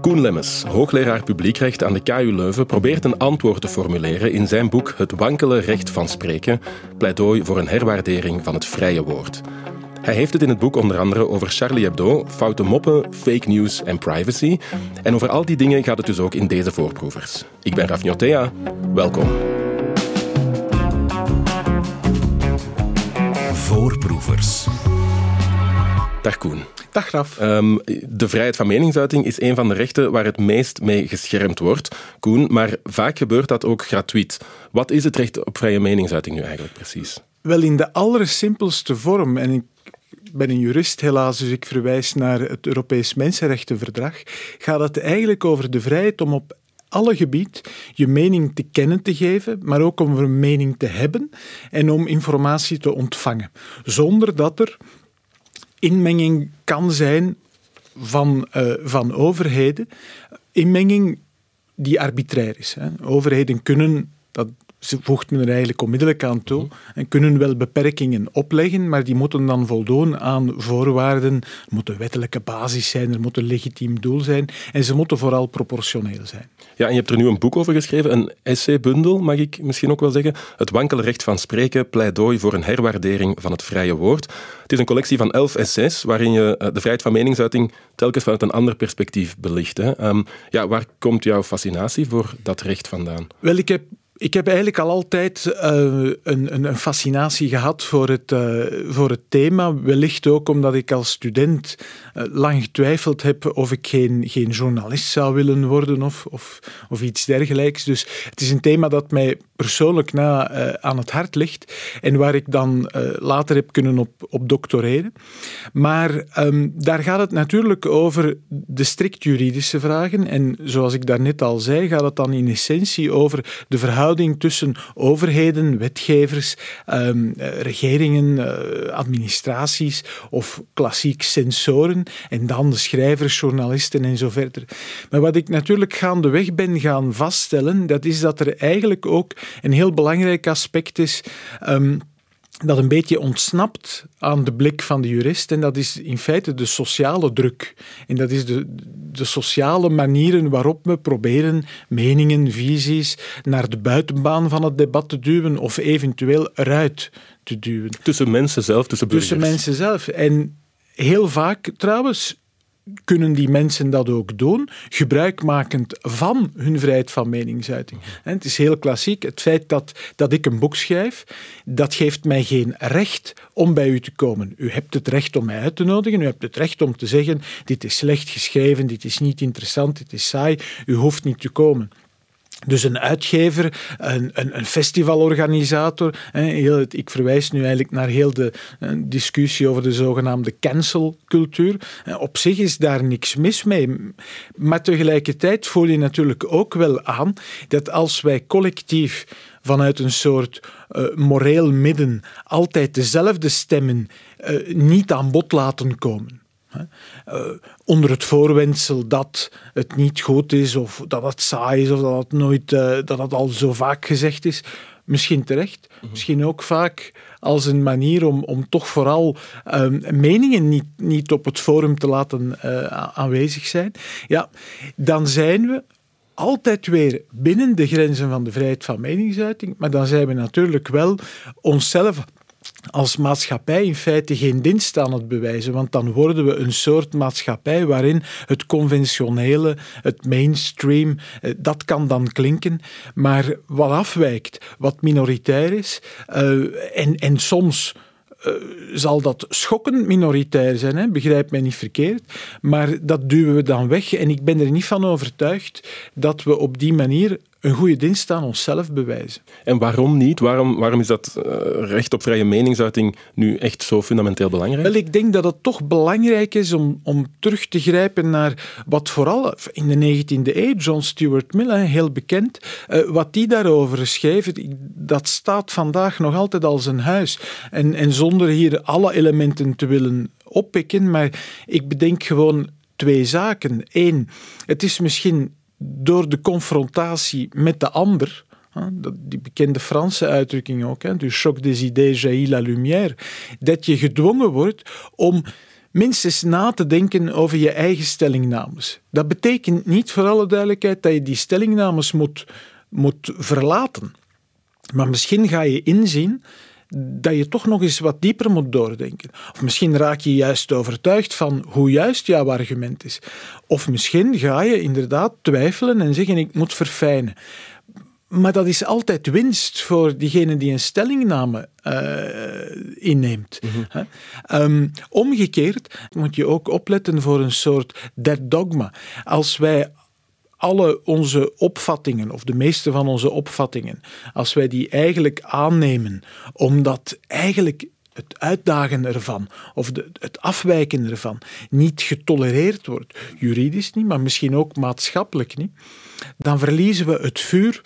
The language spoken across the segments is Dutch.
Koen Lemmes, hoogleraar publiekrecht aan de KU Leuven, probeert een antwoord te formuleren in zijn boek Het wankele recht van spreken, pleidooi voor een herwaardering van het vrije woord. Hij heeft het in het boek onder andere over Charlie Hebdo, foute moppen, fake news en privacy. En over al die dingen gaat het dus ook in deze voorproevers. Ik ben Raf Njotea, welkom. Voorproevers. Dag Koen. Dag Raf. Ehm, de vrijheid van meningsuiting is een van de rechten waar het meest mee geschermd wordt, Koen, maar vaak gebeurt dat ook gratuit. Wat is het recht op vrije meningsuiting nu eigenlijk precies? Wel, in de allersimpelste vorm, en ik ben een jurist helaas, dus ik verwijs naar het Europees Mensenrechtenverdrag, gaat het eigenlijk over de vrijheid om op alle gebied je mening te kennen te geven, maar ook om een mening te hebben en om informatie te ontvangen. Zonder dat er inmenging kan zijn van, uh, van overheden. Inmenging die arbitrair is. Hè. Overheden kunnen, dat ze voegt men er eigenlijk onmiddellijk aan toe en kunnen wel beperkingen opleggen, maar die moeten dan voldoen aan voorwaarden. Er moet een wettelijke basis zijn, er moet een legitiem doel zijn en ze moeten vooral proportioneel zijn. Ja, en je hebt er nu een boek over geschreven, een essaybundel, mag ik misschien ook wel zeggen. Het wankele recht van spreken, pleidooi voor een herwaardering van het vrije woord. Het is een collectie van elf essays waarin je eh, de vrijheid van meningsuiting telkens vanuit een ander perspectief belicht. Hè. Um, ja, waar komt jouw fascinatie voor dat recht vandaan? Wel, ik heb ik heb eigenlijk al altijd uh, een, een, fascinatie gehad voor het, uh, voor het thema. Wellicht ook omdat ik als student uh, lang getwijfeld heb of ik geen, geen journalist zou willen worden of, of, of iets dergelijks. Dus het is een thema dat mij persoonlijk na aan het hart ligt en waar ik dan later heb kunnen op, op doctoreren. Maar um, daar gaat het natuurlijk over de strikt juridische vragen. En zoals ik daarnet al zei, gaat het dan in essentie over de verhouding tussen overheden, wetgevers, um, regeringen, uh, administraties of klassiek sensoren en dan de schrijvers, journalisten en zo verder. Maar wat ik natuurlijk gaandeweg ben gaan vaststellen, dat is dat er eigenlijk ook een heel belangrijk aspect is um, dat een beetje ontsnapt aan de blik van de jurist. En dat is in feite de sociale druk. En dat is de, de sociale manieren waarop we proberen meningen, visies naar de buitenbaan van het debat te duwen of eventueel eruit te duwen. Tussen mensen zelf, tussen burgers. Tussen mensen zelf. En heel vaak trouwens kunnen die mensen dat ook doen, gebruikmakend van hun vrijheid van meningsuiting. En het is heel klassiek, het feit dat, dat ik een boek schrijf, dat geeft mij geen recht om bij u te komen. U hebt het recht om mij uit te nodigen, u hebt het recht om te zeggen, dit is slecht geschreven, dit is niet interessant, dit is saai, u hoeft niet te komen. Dus een uitgever, een, een, een festivalorganisator. Hè, ik verwijs nu eigenlijk naar heel de eh, discussie over de zogenaamde cancelcultuur. Op zich is daar niks mis mee. Maar tegelijkertijd voel je natuurlijk ook wel aan dat als wij collectief vanuit een soort uh, moreel midden altijd dezelfde stemmen niet aan bod laten komen uh, onder het voorwendsel dat het niet goed is, of dat het saai is, of dat het, nooit, uh, dat het al zo vaak gezegd is. Misschien terecht, mhm. misschien ook vaak als een manier om, om toch vooral um, meningen niet, niet op het forum te laten uh, aanwezig zijn. Ja, dan zijn we altijd weer binnen de grenzen van de vrijheid van meningsuiting, maar dan zijn we natuurlijk wel onszelf als maatschappij in feite geen dienst aan het bewijzen, want dan worden we een soort maatschappij waarin het conventionele, het mainstream, eh, dat kan dan klinken, maar wat afwijkt, wat minoritair is uh, en, en soms uh, zal dat schokkend minoritair zijn, hè? begrijp mij niet verkeerd, maar dat duwen we dan weg en ik ben er niet van overtuigd dat we op die manier een goede dienst aan onszelf bewijzen. En waarom niet? Waarom, waarom is dat uh, recht op vrije meningsuiting nu echt zo fundamenteel belangrijk? Wel, ik denk dat het toch belangrijk is om, om terug te grijpen naar wat vooral in de 19e eeuw, John Stuart Mill, heel bekend, uh, wat die daarover schreef, dat staat vandaag nog altijd als een huis. En, en zonder hier alle elementen te willen oppikken, maar ik bedenk gewoon twee zaken. Eén, het is misschien door de confrontatie met de ander, die bekende Franse uitdrukking ook, du choc des idées jaillit la lumière, dat je gedwongen wordt om minstens na te denken over je eigen stellingnames. Dat betekent niet, voor alle duidelijkheid, dat je die stellingnames moet, moet verlaten. Maar misschien ga je inzien dat je toch nog eens wat dieper moet doordenken. Of misschien raak je juist overtuigd van hoe juist jouw argument is. Of misschien ga je inderdaad twijfelen en zeggen: ik moet verfijnen. Maar dat is altijd winst voor diegene die een stellingname uh, inneemt. Mhm. um, omgekeerd moet je ook opletten voor een soort dead dogma. Als wij alle onze opvattingen, of de meeste van onze opvattingen, als wij die eigenlijk aannemen, omdat eigenlijk het uitdagen ervan of de, het afwijken ervan niet getolereerd wordt, juridisch niet, maar misschien ook maatschappelijk niet, dan verliezen we het vuur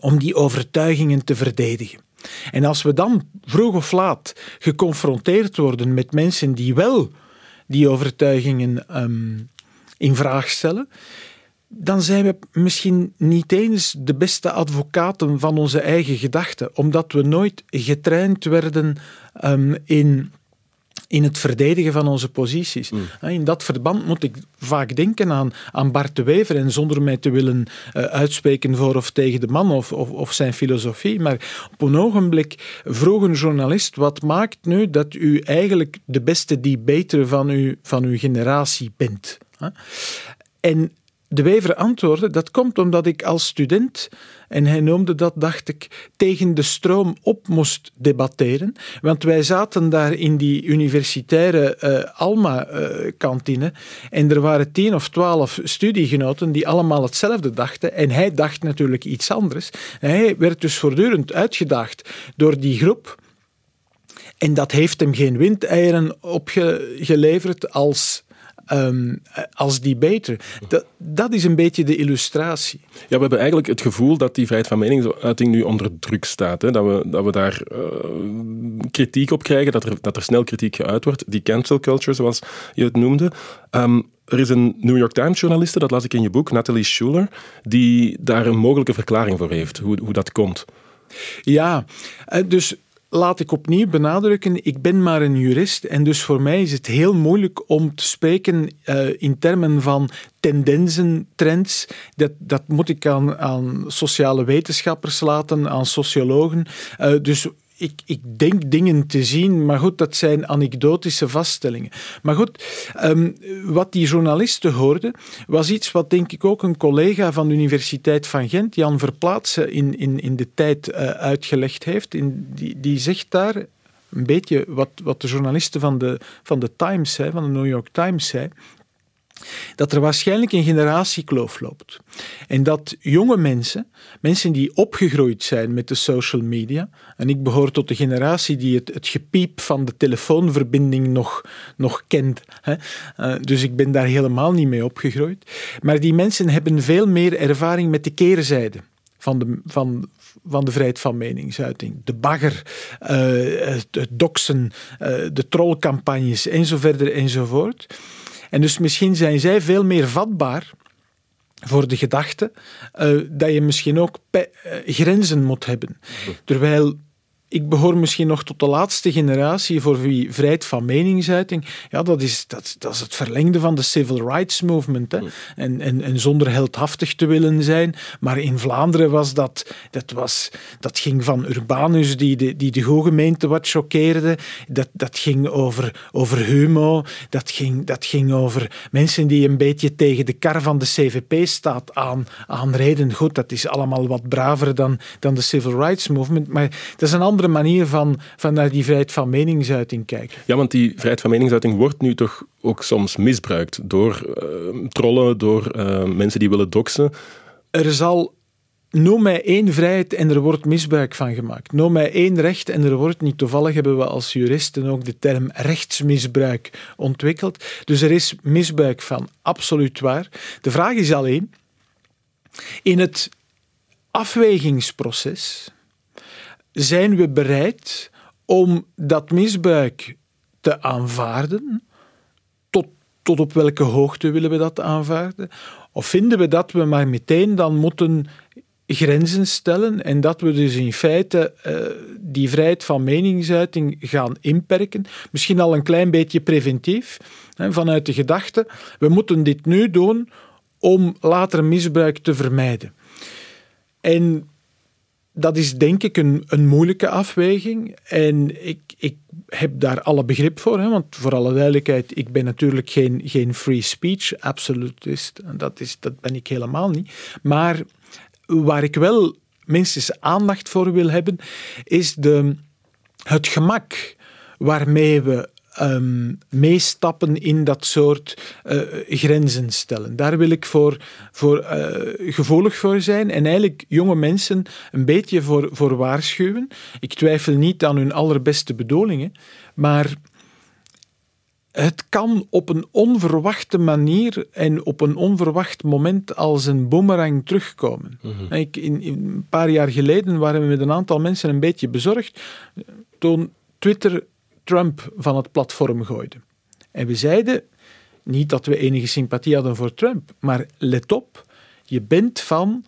om die overtuigingen te verdedigen. En als we dan vroeg of laat geconfronteerd worden met mensen die wel die overtuigingen um, in vraag stellen, dan zijn we misschien niet eens de beste advocaten van onze eigen gedachten, omdat we nooit getraind werden um, in in het verdedigen van onze posities. Mm. In dat verband moet ik vaak denken aan, aan Bart de Wever en zonder mij te willen uh, uitspreken voor of tegen de man of, of, of, zijn filosofie, maar op een ogenblik vroeg een journalist, wat maakt nu dat u eigenlijk de beste debater van, u, van uw generatie bent? En de Wever antwoordde, dat komt omdat ik als student, en hij noemde dat, dacht ik, tegen de stroom op moest debatteren. Want wij zaten daar in die universitaire uh, Alma-kantine en er waren tien of twaalf studiegenoten die allemaal hetzelfde dachten. En hij dacht natuurlijk iets anders. hij werd dus voortdurend uitgedaagd door die groep. En dat heeft hem geen windeieren opgeleverd als um, als debater. Dat, dat is een beetje de illustratie. Ja, we hebben eigenlijk het gevoel dat die vrijheid van meningsuiting nu onder druk staat. Hè? Dat, we, dat we daar uh, kritiek op krijgen, dat er, dat er snel kritiek geuit wordt. Die cancel culture, zoals je het noemde. Um, er is een New York Times-journaliste, dat las ik in je boek, Natalie Schuler, die daar een mogelijke verklaring voor heeft, hoe, hoe dat komt. Ja, eh, dus laat ik opnieuw benadrukken, ik ben maar een jurist en dus voor mij is het heel moeilijk om te spreken uh, in termen van tendensen, trends. Dat, dat moet ik aan, aan sociale wetenschappers laten, aan sociologen. Uh, dus ik, ik denk dingen te zien, maar goed, dat zijn anekdotische vaststellingen. Maar goed, um, wat die journalisten hoorden, was iets wat denk ik ook een collega van de Universiteit van Gent, Jan Verplaatsen, in, in, in de tijd uh, uitgelegd heeft. In, die, die zegt daar een beetje wat, wat de journalisten van de, van de Times zei, van de New York Times zei dat er waarschijnlijk een generatiekloof loopt. En dat jonge mensen, mensen die opgegroeid zijn met de social media, en ik behoor tot de generatie die het, het gepiep van de telefoonverbinding nog, nog kent, hè? Uh, dus ik ben daar helemaal niet mee opgegroeid, maar die mensen hebben veel meer ervaring met de keerzijde van de, van, van de vrijheid van meningsuiting. De bagger, uh, het, doxen, uh, de trollcampagnes enzovoort enzovoort. En dus misschien zijn zij veel meer vatbaar voor de gedachte uh, dat je misschien ook uh, grenzen moet hebben. Terwijl ik behoor misschien nog tot de laatste generatie voor wie vrijheid van meningsuiting, ja, dat is, dat, dat is het verlengde van de civil rights movement. Hè. En, en, en zonder heldhaftig te willen zijn. Maar in Vlaanderen was dat, dat, was, dat ging van Urbanus, die de, die de gemeente wat choqueerde. Dat, dat ging over, over humo. Dat ging, dat ging over mensen die een beetje tegen de kar van de CVP-staat aan, aanreden. Goed, dat is allemaal wat braver dan, dan de civil rights movement. Maar dat is een ander andere manier van, van naar die vrijheid van meningsuiting kijken. Ja, want die vrijheid van meningsuiting wordt nu toch ook soms misbruikt door uh, trollen, door uh, mensen die willen doxen. Er zal Noem mij één vrijheid en er wordt misbruik van gemaakt. Noem mij één recht en er wordt niet. Toevallig hebben we als juristen ook de term rechtsmisbruik ontwikkeld. Dus er is misbruik van, absoluut waar. De vraag is alleen, in het afwegingsproces zijn we bereid om dat misbruik te aanvaarden? Tot, tot op welke hoogte willen we dat aanvaarden? Of vinden we dat we maar meteen dan moeten grenzen stellen en dat we dus in feite uh, die vrijheid van meningsuiting gaan inperken. Misschien al een klein beetje preventief, hè, vanuit de gedachte, we moeten dit nu doen om later misbruik te vermijden. En dat is denk ik een, een moeilijke afweging. En ik, ik heb daar alle begrip voor. Hè, want voor alle duidelijkheid, ik ben natuurlijk geen, geen free speech absolutist. Dat, is, dat ben ik helemaal niet. Maar waar ik wel minstens aandacht voor wil hebben, is de, het gemak waarmee we um, meestappen in dat soort uh, grenzen stellen. Daar wil ik voor, voor uh, gevoelig voor zijn en eigenlijk jonge mensen een beetje voor, voor waarschuwen. Ik twijfel niet aan hun allerbeste bedoelingen, maar het kan op een onverwachte manier en op een onverwacht moment als een boemerang terugkomen. Mhm. ik, in, in, een paar jaar geleden waren we met een aantal mensen een beetje bezorgd toen Twitter Trump van het platform gooide. En we zeiden niet dat we enige sympathie hadden voor Trump, maar let op, je bent van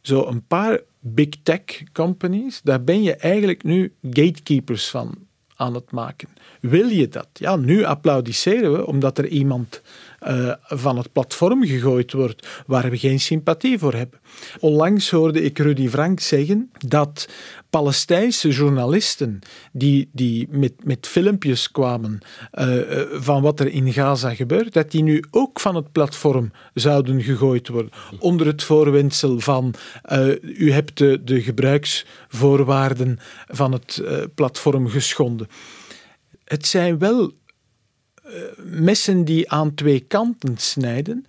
zo een paar big tech companies, daar ben je eigenlijk nu gatekeepers van aan het maken. Wil je dat? Ja, nu applaudisseren we omdat er iemand uh, van het platform gegooid wordt waar we geen sympathie voor hebben. Onlangs hoorde ik Rudy Frank zeggen dat Palestijnse journalisten die, die met, met filmpjes kwamen uh, van wat er in Gaza gebeurt, dat die nu ook van het platform zouden gegooid worden. Onder het voorwendsel van u hebt de, de gebruiksvoorwaarden van het platform geschonden. Het zijn wel messen die aan twee kanten snijden.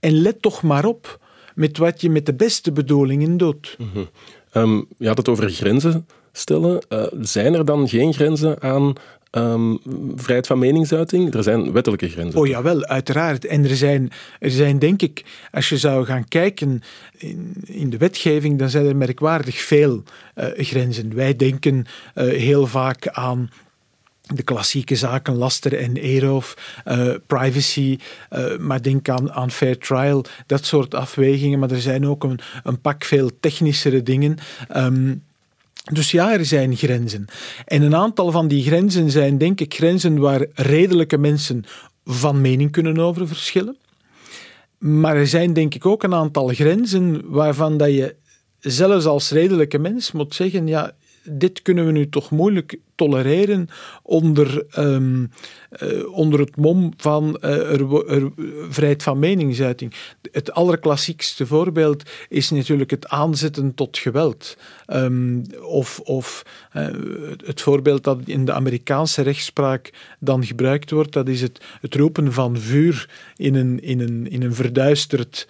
En let toch maar op met wat je met de beste bedoelingen doet. Mm -hmm. je had het over grenzen stellen. Uh, zijn er dan geen grenzen aan um, vrijheid van meningsuiting? Er zijn wettelijke grenzen. Oh jawel, uiteraard. En er zijn, er zijn denk ik, als je zou gaan kijken in, in de wetgeving, dan zijn er merkwaardig veel uh, grenzen. Wij denken uh, heel vaak aan de klassieke zaken, laster en eeroof, uh, privacy, uh, maar denk aan, aan fair trial, dat soort afwegingen. Maar er zijn ook een, een pak veel technischere dingen. Um, dus ja, er zijn grenzen. En een aantal van die grenzen zijn, denk ik, grenzen waar redelijke mensen van mening kunnen over verschillen. Maar er zijn, denk ik, ook een aantal grenzen waarvan dat je zelfs als redelijke mens moet zeggen: ja, dit kunnen we nu toch moeilijk tolereren onder, um, uh, onder het mom van uh, er, vrijheid van meningsuiting. Het allerklassiekste voorbeeld is natuurlijk het aanzetten tot geweld. Um, of of uh, het voorbeeld dat in de Amerikaanse rechtspraak dan gebruikt wordt, dat is het, het roepen van vuur in een, in een, in een verduisterd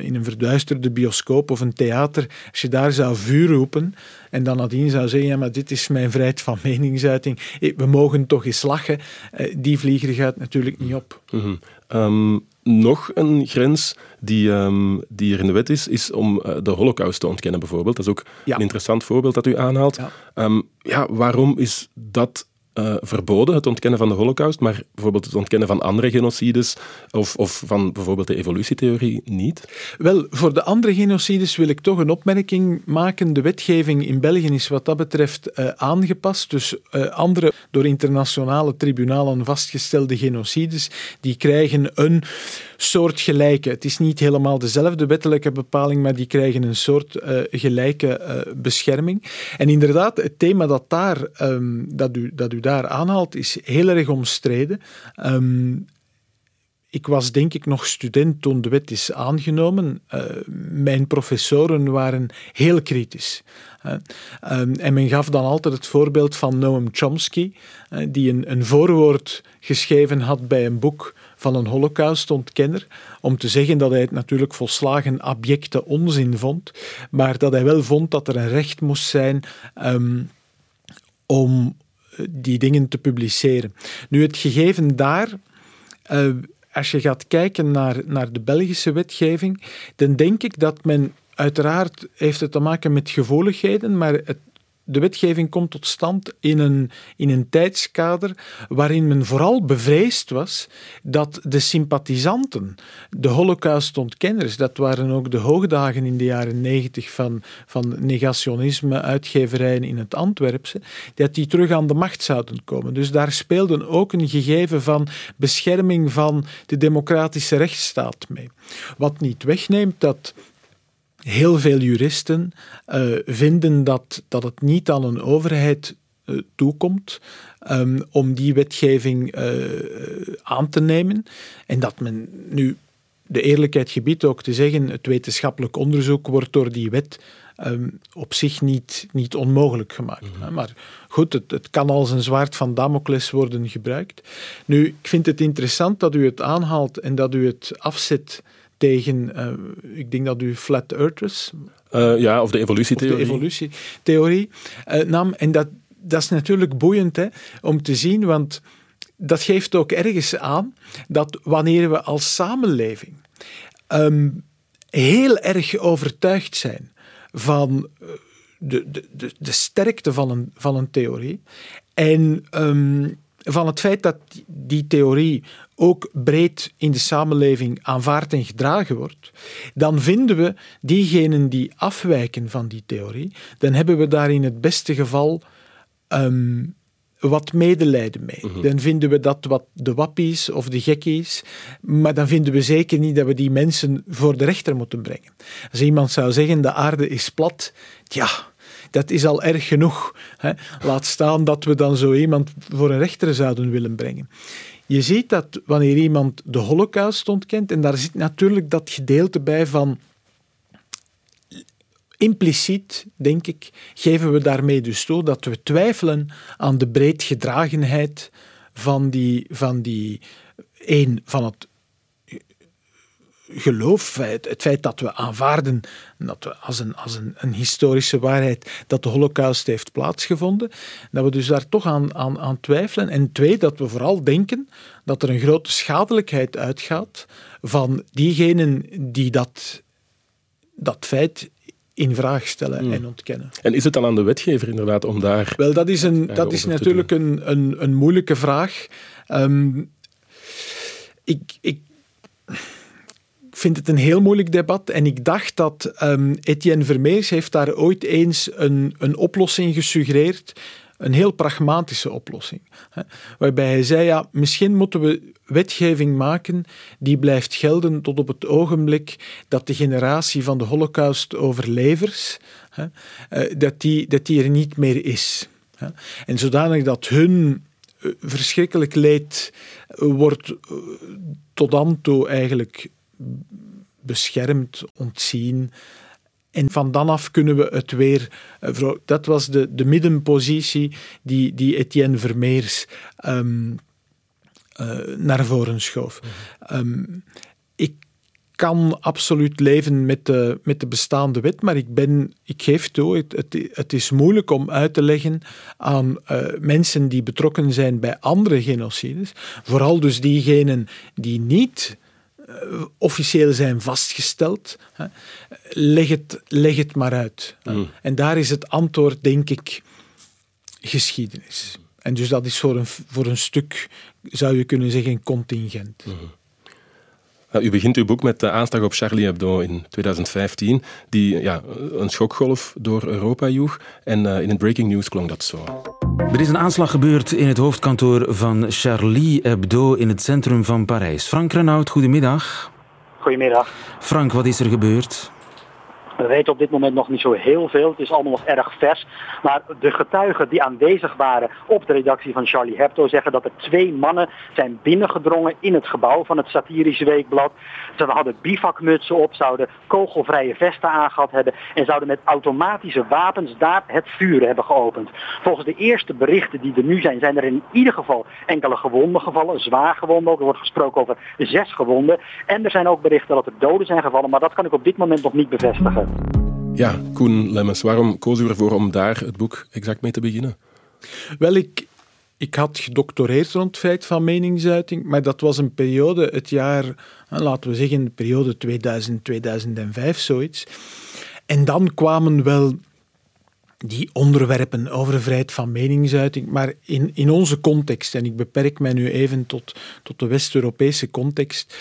in een verduisterde bioscoop of een theater, als je daar zou vuur roepen en dan nadien zou zeggen, ja, maar dit is mijn vrijheid van meningsuiting, eh, we mogen toch eens lachen, die vlieger gaat natuurlijk niet op. Mm -hmm. um, nog een grens die, um, die er in de wet is, is om uh, de holocaust te ontkennen bijvoorbeeld. Dat is ook ja. een interessant voorbeeld dat u aanhaalt. Ja. Um, ja, waarom is dat uh, verboden, het ontkennen van de holocaust, maar bijvoorbeeld het ontkennen van andere genocides of, of van bijvoorbeeld de evolutietheorie niet? Wel, voor de andere genocides wil ik toch een opmerking maken. De wetgeving in België is wat dat betreft uh, aangepast. Dus uh, andere door internationale tribunalen vastgestelde genocides, die krijgen een soortgelijke. Het is niet helemaal dezelfde wettelijke bepaling, maar die krijgen een soort gelijke bescherming. En inderdaad, het thema dat, daar, um, dat, u, dat u daar aanhaalt, is heel erg omstreden. Um, ik was denk ik nog student toen de wet is aangenomen. Uh, mijn professoren waren heel kritisch. Um, en men gaf dan altijd het voorbeeld van Noam Chomsky, die een, een, voorwoord geschreven had bij een boek van een holocaustontkenner, om te zeggen dat hij het natuurlijk volslagen abjecte onzin vond, maar dat hij wel vond dat er een recht moest zijn um, om die dingen te publiceren. Nu, het gegeven daar, uh, als je gaat kijken naar, naar de Belgische wetgeving, dan denk ik dat men, uiteraard heeft het te maken met gevoeligheden, maar het, de wetgeving komt tot stand in een, in een tijdskader waarin men vooral bevreesd was dat de sympathisanten, de holocaustontkenners, dat waren ook de hoogdagen in de jaren negentig van, van negationisme, uitgeverijen in het Antwerpse, dat die terug aan de macht zouden komen. Dus daar speelde ook een gegeven van bescherming van de democratische rechtsstaat mee. Wat niet wegneemt dat heel veel juristen uh, vinden dat, dat het niet aan een overheid uh, toekomt um, om die wetgeving uh, aan te nemen. En dat men nu de eerlijkheid gebiedt ook te zeggen, het wetenschappelijk onderzoek wordt door die wet um, op zich niet, niet onmogelijk gemaakt. Mm -hmm. Maar goed, het, het, kan als een zwaard van Damocles worden gebruikt. Nu, ik vind het interessant dat u het aanhaalt en dat u het afzet tegen, uh, ik denk dat u flat earthers... Uh, ja, of de evolutietheorie. Of de evolutietheorie uh, nam. En dat, dat is natuurlijk boeiend hè, om te zien, want dat geeft ook ergens aan dat wanneer we als samenleving um, heel erg overtuigd zijn van de, de, de, de sterkte van een, van een theorie en um, van het feit dat die theorie ook breed in de samenleving aanvaard en gedragen wordt, dan vinden we diegenen die afwijken van die theorie, dan hebben we daar in het beste geval um, wat medelijden mee. Mm -hmm. Dan vinden we dat wat de wappies of de gekkies, maar dan vinden we zeker niet dat we die mensen voor de rechter moeten brengen. Als iemand zou zeggen de aarde is plat, ja, dat is al erg genoeg. Hè. Laat staan dat we dan zo iemand voor een rechter zouden willen brengen. Je ziet dat wanneer iemand de holocaust ontkent, en daar zit natuurlijk dat gedeelte bij van impliciet, denk ik, geven we daarmee dus toe dat we twijfelen aan de breedgedragenheid van die, van die één, van het geloof, het, het, feit dat we aanvaarden dat we als, een, als een, een, historische waarheid dat de holocaust heeft plaatsgevonden, dat we dus daar toch aan, aan, aan twijfelen. En twee, dat we vooral denken dat er een grote schadelijkheid uitgaat van diegenen die dat, dat feit in vraag stellen mm. en ontkennen. En is het dan aan de wetgever inderdaad om daar... Wel, dat is, een, dat is natuurlijk een, een, een moeilijke vraag. Um, ik... ik vind het een heel moeilijk debat en ik dacht dat um, Etienne Vermeers heeft daar ooit eens een, een oplossing gesuggereerd, een heel pragmatische oplossing. Hè, waarbij hij zei, ja, misschien moeten we wetgeving maken die blijft gelden tot op het ogenblik dat de generatie van de holocaust-overlevers, uh, dat, die, dat die er niet meer is. Hè. En zodanig dat hun uh, verschrikkelijk leed uh, wordt tot dan toe eigenlijk beschermd, ontzien. En van dan af kunnen we het weer. Dat was de, de middenpositie die, die Etienne Vermeers um, uh, naar voren schoof. Um, ik kan absoluut leven met de, met de bestaande wet, maar ik, ben, ik geef toe, het, het, het is moeilijk om uit te leggen aan uh, mensen die betrokken zijn bij andere genocides, vooral dus diegenen die niet officieel zijn vastgesteld. Hè. Leg, het, leg het maar uit. Mm. En daar is het antwoord, denk ik, geschiedenis. En dus dat is voor een, voor een stuk, zou je kunnen zeggen, contingent. Mm. U begint uw boek met de aanslag op Charlie Hebdo in 2015, die ja, een schokgolf door Europa joeg. En uh, in het breaking news klonk dat zo. Er is een aanslag gebeurd in het hoofdkantoor van Charlie Hebdo in het centrum van Parijs. Frank Renaud, goedemiddag. Goedemiddag. Frank, wat is er gebeurd? We weten op dit moment nog niet zo heel veel. Het is allemaal nog erg vers. Maar de getuigen die aanwezig waren op de redactie van Charlie Hebdo zeggen dat er twee mannen zijn binnengedrongen in het gebouw van het satirische weekblad. Ze hadden bivakmutsen op, zouden kogelvrije vesten aangehad hebben en zouden met automatische wapens daar het vuur hebben geopend. Volgens de eerste berichten die er nu zijn, zijn er in ieder geval enkele gewonden gevallen, zwaar gewonden ook. Er wordt gesproken over zes gewonden. En er zijn ook berichten dat er doden zijn gevallen, maar dat kan ik op dit moment nog niet bevestigen. Ja, Koen Lemmens, waarom koos u ervoor om daar het boek exact mee te beginnen? Wel, ik, ik had gedoctoreerd rond het feit van meningsuiting, maar dat was een periode, het jaar, laten we zeggen, de periode 2000-2005, zoiets. En dan kwamen wel die onderwerpen over vrijheid van meningsuiting. Maar in, in onze context, en ik beperk mij nu even tot, tot de West-Europese context,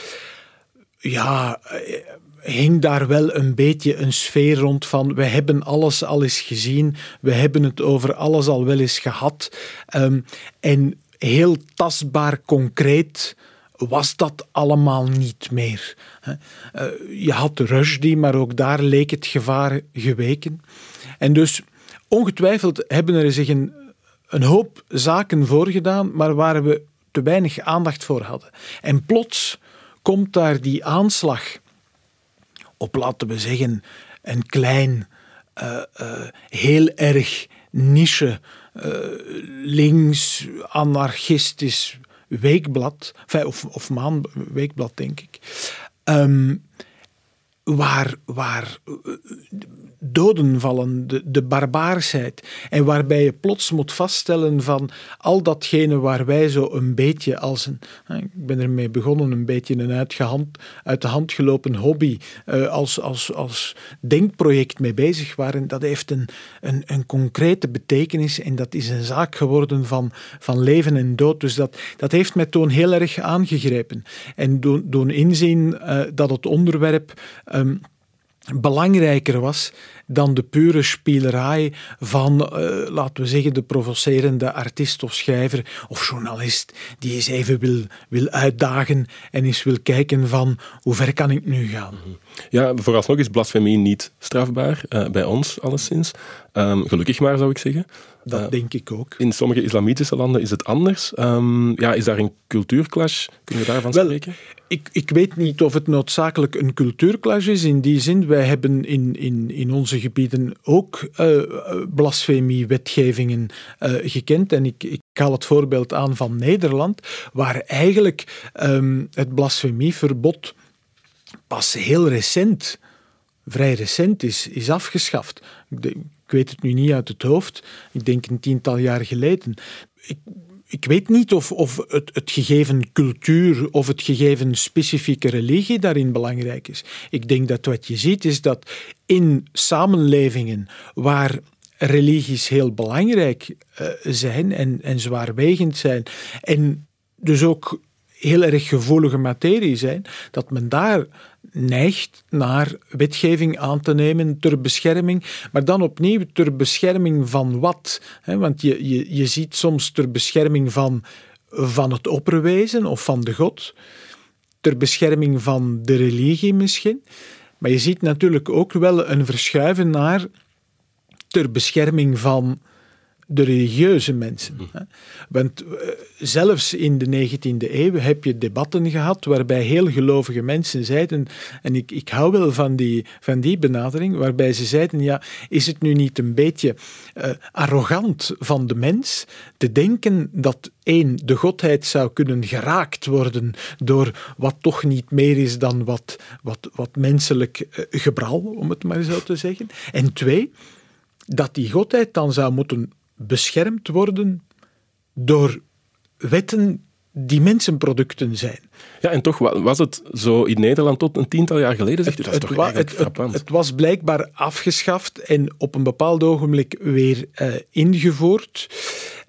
ja, eh, hing daar wel een beetje een sfeer rond van we hebben alles al eens gezien, we hebben het over alles al wel eens gehad. Um, en heel tastbaar, concreet was dat allemaal niet meer. Uh, je had Rushdie, maar ook daar leek het gevaar geweken. En dus ongetwijfeld hebben er zich een, een hoop zaken voorgedaan, maar waar we te weinig aandacht voor hadden. En plots komt daar die aanslag op, laten we zeggen, een klein, uh, uh, heel erg niche, uh, links, anarchistisch weekblad, of, of maandweekblad denk ik, um, waar, waar doden vallen, de, de barbaarsheid. En waarbij je plots moet vaststellen van al datgene waar wij zo een beetje als een, ik ben ermee begonnen, een beetje een uitgehand, uit de hand gelopen hobby, uh, als, als, als denkproject mee bezig waren, dat heeft een, een, een concrete betekenis en dat is een zaak geworden van, van leven en dood. Dus dat, dat heeft mij toen heel erg aangegrepen. En doen, doen inzien uh, dat het onderwerp um, belangrijker was dan de pure spielerij van, uh, laten we zeggen, de provocerende artiest of schrijver of journalist die eens even wil, wil uitdagen en eens wil kijken van hoe ver kan ik nu gaan. Mhm. Ja, vooralsnog is blasfemie niet strafbaar, uh, bij ons alleszins. Um, gelukkig maar, zou ik zeggen. Dat uh, denk ik ook. In sommige islamitische landen is het anders. Um, ja, is daar een cultuurclash? Kunnen we daarvan Wel, spreken? Ik, ik weet niet of het noodzakelijk een cultuurclash is. In die zin, wij hebben in, in, in onze gebieden ook uh, blasfemie-wetgevingen uh, gekend. En ik, ik haal het voorbeeld aan van Nederland, waar eigenlijk um, het blasfemieverbod pas heel recent, vrij recent is, is afgeschaft. Ik weet het nu niet uit het hoofd. Ik denk een tiental jaar geleden. Ik, ik weet niet of, of het, het, gegeven cultuur of het gegeven specifieke religie daarin belangrijk is. Ik denk dat wat je ziet is dat in samenlevingen waar religies heel belangrijk uh, zijn en, en zwaarwegend zijn en dus ook heel erg gevoelige materie zijn, dat men daar neigt naar wetgeving aan te nemen ter bescherming, maar dan opnieuw ter bescherming van wat? Want je, je, je ziet soms ter bescherming van, van het opperwezen of van de God, ter bescherming van de religie misschien, maar je ziet natuurlijk ook wel een verschuiven naar ter bescherming van de religieuze mensen. Hm. Want eh, zelfs in de 19e eeuw heb je debatten gehad waarbij heel gelovige mensen zeiden, en ik, ik hou wel van die, van die benadering, waarbij ze zeiden, ja, is het nu niet een beetje uh, arrogant van de mens te denken dat één, de godheid zou kunnen geraakt worden door wat toch niet meer is dan wat, wat, wat menselijk uh, gebral, om het maar zo te zeggen. En twee, dat die godheid dan zou moeten beschermd worden door wetten die mensenproducten zijn. Ja, en toch was het zo in Nederland tot een tiental jaar geleden, zegt het, u. Dat is toch het, het, het, was blijkbaar afgeschaft en op een bepaald ogenblik weer uh, ingevoerd.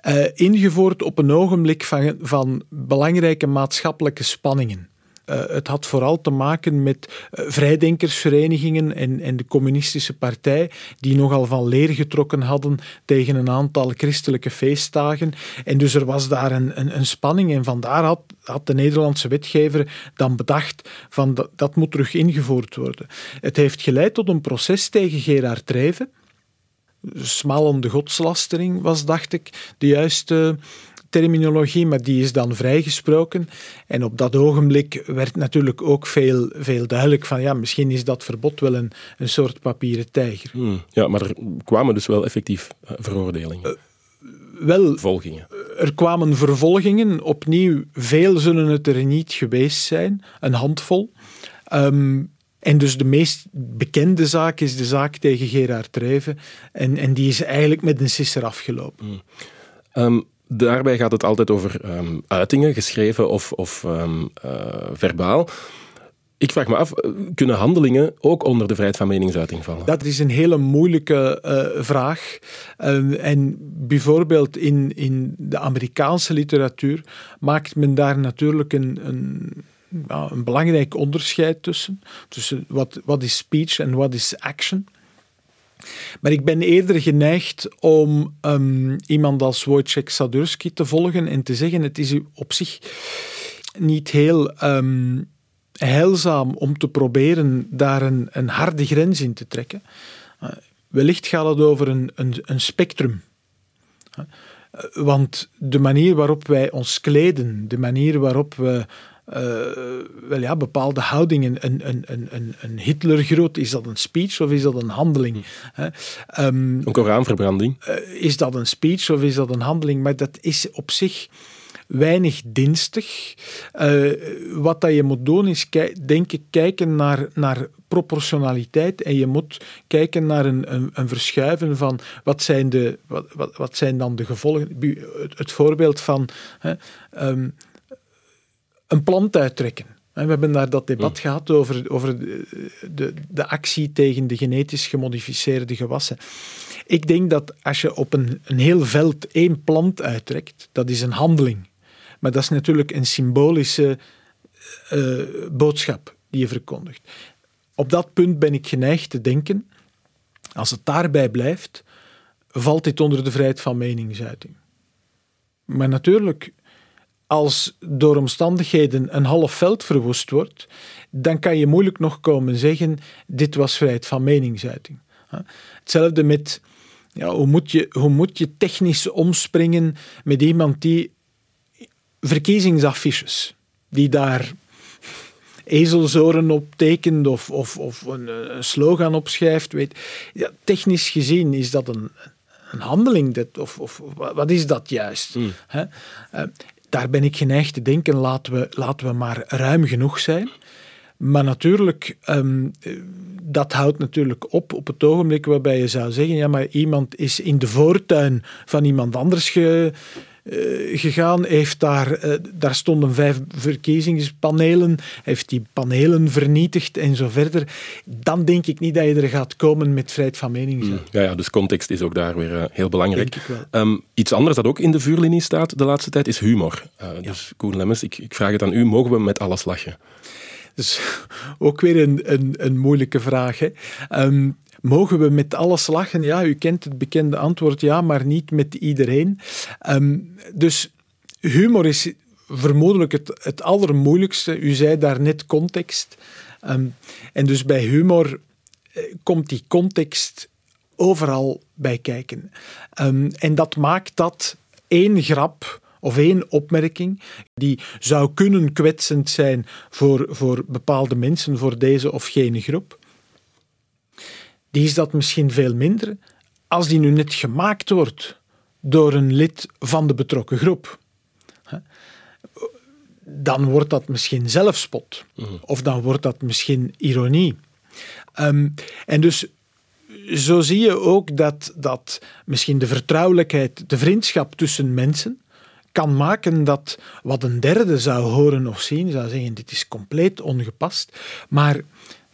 Uh, ingevoerd op een ogenblik van, van belangrijke maatschappelijke spanningen. Uh, het had vooral te maken met uh, vrijdenkersverenigingen en, en de communistische partij, die nogal van leer getrokken hadden tegen een aantal christelijke feestdagen. En dus er was daar een, een, spanning en vandaar had, had de Nederlandse wetgever dan bedacht van dat, dat moet terug ingevoerd worden. Het heeft geleid tot een proces tegen Gerard Treven. Smalende godslastering was, dacht ik, de juiste terminologie, maar die is dan vrijgesproken. En op dat ogenblik werd natuurlijk ook veel, veel duidelijk van ja, misschien is dat verbod wel een, een soort papieren tijger. Hmm. Ja, maar er kwamen dus wel effectief uh, veroordelingen. Uh, wel, vervolgingen. Er kwamen vervolgingen. Opnieuw, veel zullen het er niet geweest zijn. Een handvol. Um, en dus de meest bekende zaak is de zaak tegen Gerard Treven. En, en die is eigenlijk met een sisser afgelopen. Hmm. Um, daarbij gaat het altijd over um, uitingen, geschreven of, of um, uh, verbaal. Ik vraag me af, kunnen handelingen ook onder de vrijheid van meningsuiting vallen? Dat is een hele moeilijke uh, vraag. Uh, en bijvoorbeeld in, in de Amerikaanse literatuur maakt men daar natuurlijk een, een, een belangrijk onderscheid tussen. Tussen wat, wat is speech en wat is action. Maar ik ben eerder geneigd om um, iemand als Wojciech Sadurski te volgen en te zeggen: het is op zich niet heel um, heilzaam om te proberen daar een, een harde grens in te trekken. Uh, wellicht gaat het over een, een, een spectrum. Uh, want de manier waarop wij ons kleden, de manier waarop we wel ja, bepaalde houdingen. Een, een, een, een Hitlergroet, is dat een speech of is dat een handeling? Hm. Um, een Koranverbranding. Uh, is dat een speech of is dat een handeling? Maar dat is op zich weinig dienstig. Uh, wat dat je moet doen is, denk ik, kijken naar, naar proportionaliteit en je moet kijken naar een, een, een verschuiven van wat zijn, de, wat, wat, wat zijn dan de gevolgen. Het, het voorbeeld van... um, een plant uittrekken. We hebben daar dat debat mm. gehad over, over de, de, de, actie tegen de genetisch gemodificeerde gewassen. Ik denk dat als je op een, een heel veld één plant uittrekt, dat is een handeling. Maar dat is natuurlijk een symbolische uh, boodschap die je verkondigt. Op dat punt ben ik geneigd te denken, als het daarbij blijft, valt dit onder de vrijheid van meningsuiting. Maar natuurlijk, als door omstandigheden een half veld verwoest wordt, dan kan je moeilijk nog komen zeggen: dit was vrijheid van meningsuiting. Hetzelfde met ja, hoe, moet je, hoe moet je technisch omspringen met iemand die verkiezingsaffiches, die daar ezelzoren op tekent of, of, of een, een slogan opschrijft. Weet, ja, technisch gezien is dat een, een handeling, dat, of, of wat is dat juist? Mm daar ben ik geneigd te denken, laten we, laten we maar ruim genoeg zijn. Maar natuurlijk, um, dat houdt natuurlijk op op het ogenblik waarbij je zou zeggen, ja, maar iemand is in de voortuin van iemand anders ge, uh, gegaan, heeft daar, uh, daar stonden vijf verkiezingspanelen, heeft die panelen vernietigd en zo verder. Dan denk ik niet dat je er gaat komen met vrijheid van mening. Mm, ja, ja, dus context is ook daar weer uh, heel belangrijk. Um, iets anders dat ook in de vuurlinie staat de laatste tijd is humor. dus Koen Lemmens, ik, ik vraag het aan u, mogen we met alles lachen? Dus ook weer een, een, een moeilijke vraag. Hè? Um, Mogen we met alles lachen? Ja, u kent het bekende antwoord ja, maar niet met iedereen. Um, dus humor is vermoedelijk het, het allermoeilijkste. U zei daar net context. Um, en dus bij humor eh, komt die context overal bij kijken. Um, en dat maakt dat één grap of één opmerking die zou kunnen kwetsend zijn voor, voor bepaalde mensen, voor deze of gene groep, die is dat misschien veel minder als die nu net gemaakt wordt door een lid van de betrokken groep. Dan wordt dat misschien zelfspot. Mhm. Of dan wordt dat misschien ironie. Ehm, en dus zo zie je ook dat, dat misschien de vertrouwelijkheid, de vriendschap tussen mensen kan maken dat wat een derde zou horen of zien, zou zeggen, dit is compleet ongepast. Maar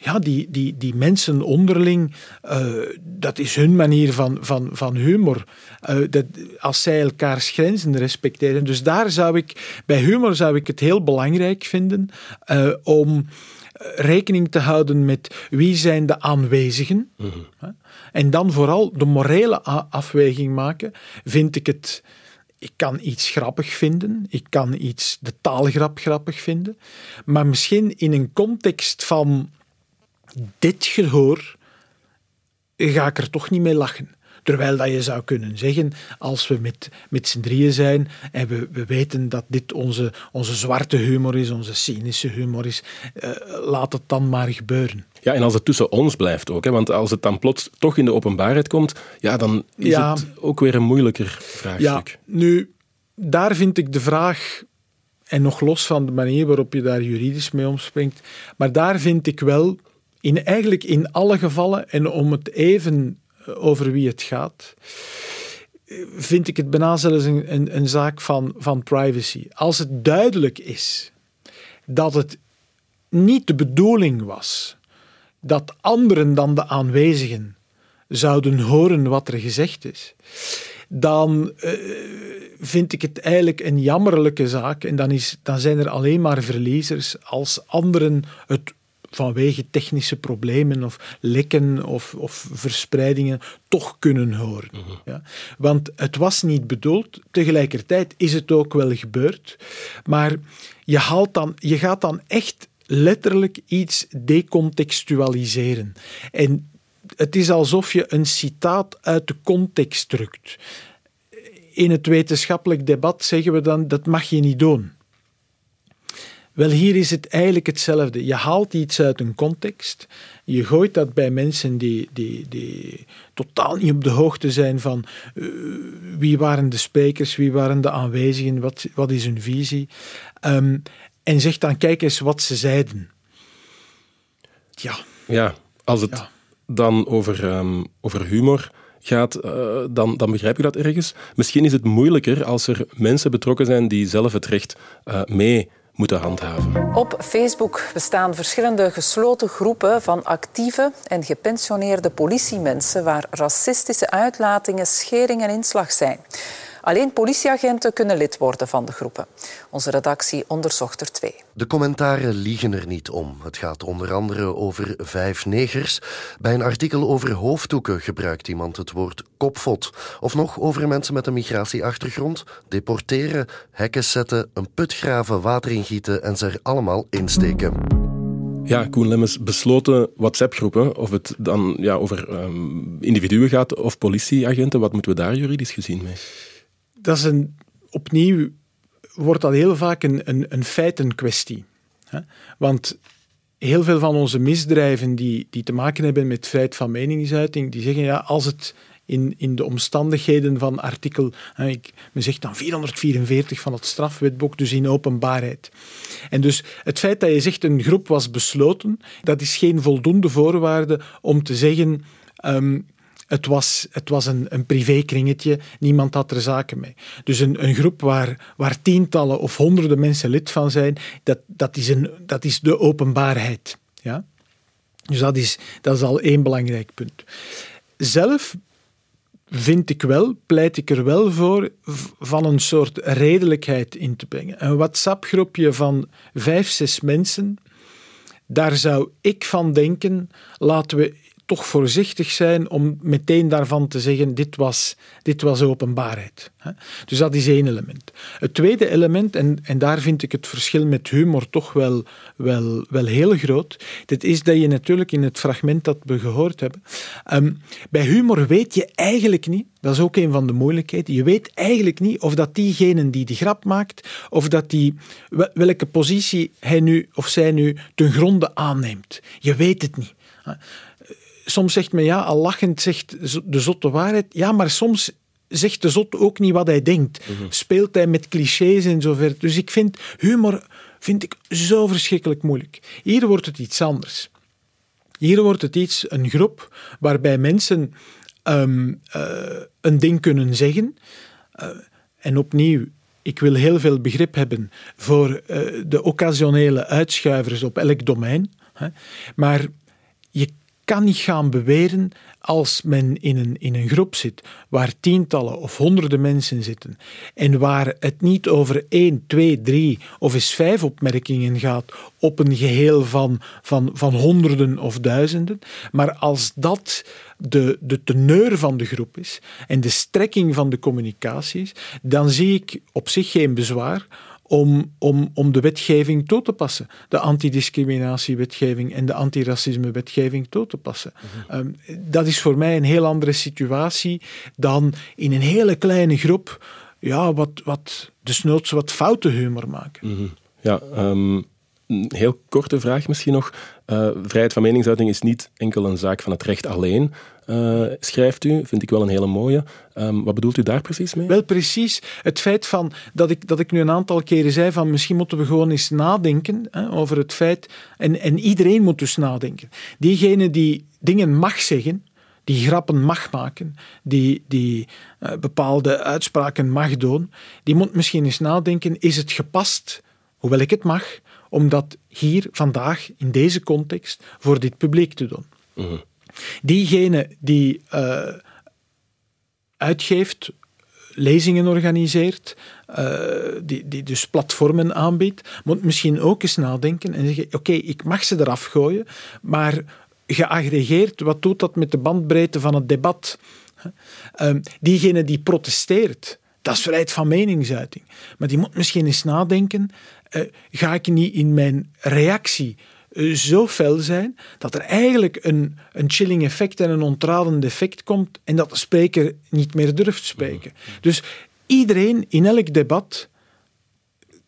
ja, die, die, die mensen onderling, uh, dat is hun manier van, van, van humor. Uh, dat, als zij elkaars grenzen respecteren. Dus daar zou ik, bij humor zou ik het heel belangrijk vinden uh, om rekening te houden met wie zijn de aanwezigen. Mm En dan vooral de morele afweging maken. Vind ik het ik kan iets grappig vinden, ik kan iets, de taalgrap grappig vinden, maar misschien in een context van dit gehoor ga ik er toch niet mee lachen. Terwijl dat je zou kunnen zeggen, als we met, met z'n drieën zijn en we, we weten dat dit onze, onze zwarte humor is, onze cynische humor is, uh, laat het dan maar gebeuren. Ja, en als het tussen ons blijft ook, hè, want als het dan plots toch in de openbaarheid komt, ja, dan is ja, het ook weer een moeilijker vraagstuk. Ja, nu, daar vind ik de vraag, en nog los van de manier waarop je daar juridisch mee omspringt, maar daar vind ik wel in eigenlijk in alle gevallen, en om het even eh, over wie het gaat, vind ik het bijna zelfs een, een, zaak van, van privacy. Als het duidelijk is dat het niet de bedoeling was dat anderen dan de aanwezigen zouden horen wat er gezegd is, dan uh, vind ik het eigenlijk een jammerlijke zaak. En dan, is, dan zijn er alleen maar verliezers als anderen het vanwege technische problemen of lekken of, of verspreidingen toch kunnen horen. Mhm. ja? Want het was niet bedoeld, tegelijkertijd is het ook wel gebeurd, maar je, haalt dan, je gaat dan echt letterlijk iets decontextualiseren. En het is alsof je een citaat uit de context drukt. In het wetenschappelijk debat zeggen we dan dat mag je niet doen. Wel, hier is het eigenlijk hetzelfde. Je haalt iets uit een context, je gooit dat bij mensen die, die, die totaal niet op de hoogte zijn van uh, wie waren de sprekers, wie waren de aanwezigen, wat, wat is hun visie, um, en zegt dan kijk eens wat ze zeiden. Ja. Ja, als het dan over, um, over humor gaat, uh, dan, dan begrijp je dat ergens. Misschien is het moeilijker als er mensen betrokken zijn die zelf het recht uh, mee moeten handhaven. Op Facebook bestaan verschillende gesloten groepen van actieve en gepensioneerde politiemensen waar racistische uitlatingen schering en inslag zijn. Alleen politieagenten kunnen lid worden van de groepen. Onze redactie onderzocht er twee. De commentaren liegen er niet om. Het gaat onder andere over vijf negers. Bij een artikel over hoofddoeken gebruikt iemand het woord kopvot. Of nog over mensen met een migratieachtergrond. Deporteren, hekken zetten, een put graven, water ingieten en ze er allemaal insteken. Ja, Koen Lemmens, besloten WhatsApp-groepen, of het dan ja, over um, individuen gaat of politieagenten, wat moeten we daar juridisch gezien mee? Dat is een, opnieuw wordt dat heel vaak een, een, een feitenkwestie. Hè? Want heel veel van onze misdrijven die, die te maken hebben met vrijheid van meningsuiting, die zeggen ja, als het in, in de omstandigheden van artikel, ik, men zegt dan 444 van het strafwetboek, dus in openbaarheid. En dus het feit dat je zegt een groep was besloten, dat is geen voldoende voorwaarde om te zeggen um, het was, het was een, een privékringetje, niemand had er zaken mee. Dus een, een groep waar, waar tientallen of honderden mensen lid van zijn, dat, dat, is, een, dat is de openbaarheid. Ja? Dus dat is, dat is al één belangrijk punt. Zelf vind ik wel, pleit ik er wel voor, van een soort redelijkheid in te brengen. Een WhatsApp-groepje van vijf, zes mensen, daar zou ik van denken, laten we toch voorzichtig zijn om meteen daarvan te zeggen, dit was, dit was openbaarheid. Dus dat is één element. Het tweede element, en, en daar vind ik het verschil met humor toch wel, wel, wel heel groot, dat is dat je natuurlijk in het fragment dat we gehoord hebben, ehm, bij humor weet je eigenlijk niet, dat is ook een van de moeilijkheden, je weet eigenlijk niet of dat diegene die die grap maakt, of dat die, welke positie hij nu of zij nu ten gronde aanneemt. Je weet het niet soms zegt men ja, al lachend zegt de zot de waarheid. Ja, maar soms zegt de zot ook niet wat hij denkt. Mhm. Speelt hij met clichés en zo verder. Dus ik vind humor vind ik zo verschrikkelijk moeilijk. Hier wordt het iets anders. Hier wordt het iets, een groep waarbij mensen ehm, eh, een ding kunnen zeggen. Uh, en opnieuw, ik wil heel veel begrip hebben voor uh, de occasionele uitschuivers op elk domein. Hè. Maar kan niet gaan beweren als men in een, in een groep zit waar tientallen of honderden mensen zitten en waar het niet over één, twee, drie of eens vijf opmerkingen gaat op een geheel van, van, van honderden of duizenden, maar als dat de, de teneur van de groep is en de strekking van de communicatie is, dan zie ik op zich geen bezwaar om, om, om de wetgeving toe te passen. De antidiscriminatiewetgeving en de antiracismewetgeving toe te passen. Mhm. Ehm, dat is voor mij een heel andere situatie dan in een hele kleine groep ja, wat, wat desnoods wat foute humor maken. Mhm. Ja, um, een heel korte vraag misschien nog. Uh, vrijheid van meningsuiting is niet enkel een zaak van het recht alleen, uh, schrijft u. Vind ik wel een hele mooie. Um, wat bedoelt u daar precies mee? Wel, precies het feit van, dat, ik, dat ik nu een aantal keren zei van misschien moeten we gewoon eens nadenken hè, over het feit, en, en iedereen moet dus nadenken. Diegene die dingen mag zeggen, die grappen mag maken, die, die uh, bepaalde uitspraken mag doen, die moet misschien eens nadenken, is het gepast, hoewel ik het mag, om dat hier vandaag in deze context voor dit publiek te doen. Mhm. Diegene die uh, uitgeeft, lezingen organiseert, uh, die, die dus platformen aanbiedt, moet misschien ook eens nadenken en zeggen: Oké, ik mag ze eraf gooien, maar geaggregeerd, wat doet dat met de bandbreedte van het debat? Uh, diegene die protesteert, dat is vrijheid van meningsuiting. Maar die moet misschien eens nadenken: uh, ga ik niet in mijn reactie eh, zo fel zijn dat er eigenlijk een, een chilling effect en een ontradend effect komt en dat de spreker niet meer durft spreken. Dus iedereen in elk debat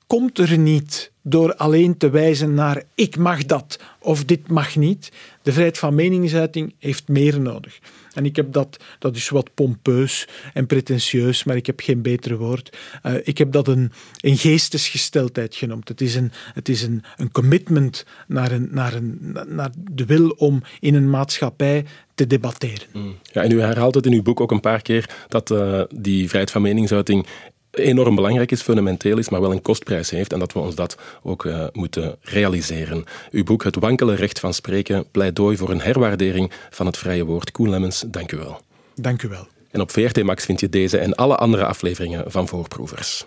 komt er niet door alleen te wijzen naar ik mag dat of dit mag niet. De vrijheid van meningsuiting heeft meer nodig. En ik heb dat, dat is wat pompeus en pretentieus, maar ik heb geen betere woord. Uh, ik heb dat een, een geestesgesteldheid genoemd. Het is een, het is een, een commitment naar, een, naar, een, naar de wil om in een maatschappij te debatteren. Ja, en u herhaalt het in uw boek ook een paar keer dat uh, die vrijheid van meningsuiting enorm belangrijk is, fundamenteel is, maar wel een kostprijs heeft en dat we ons dat ook uh, moeten realiseren. Uw boek Het wankele recht van spreken, pleidooi voor een herwaardering van het vrije woord. Koen Lemmens, dank u wel. Dank u wel. En op VRT Max vind je deze en alle andere afleveringen van Voorproevers.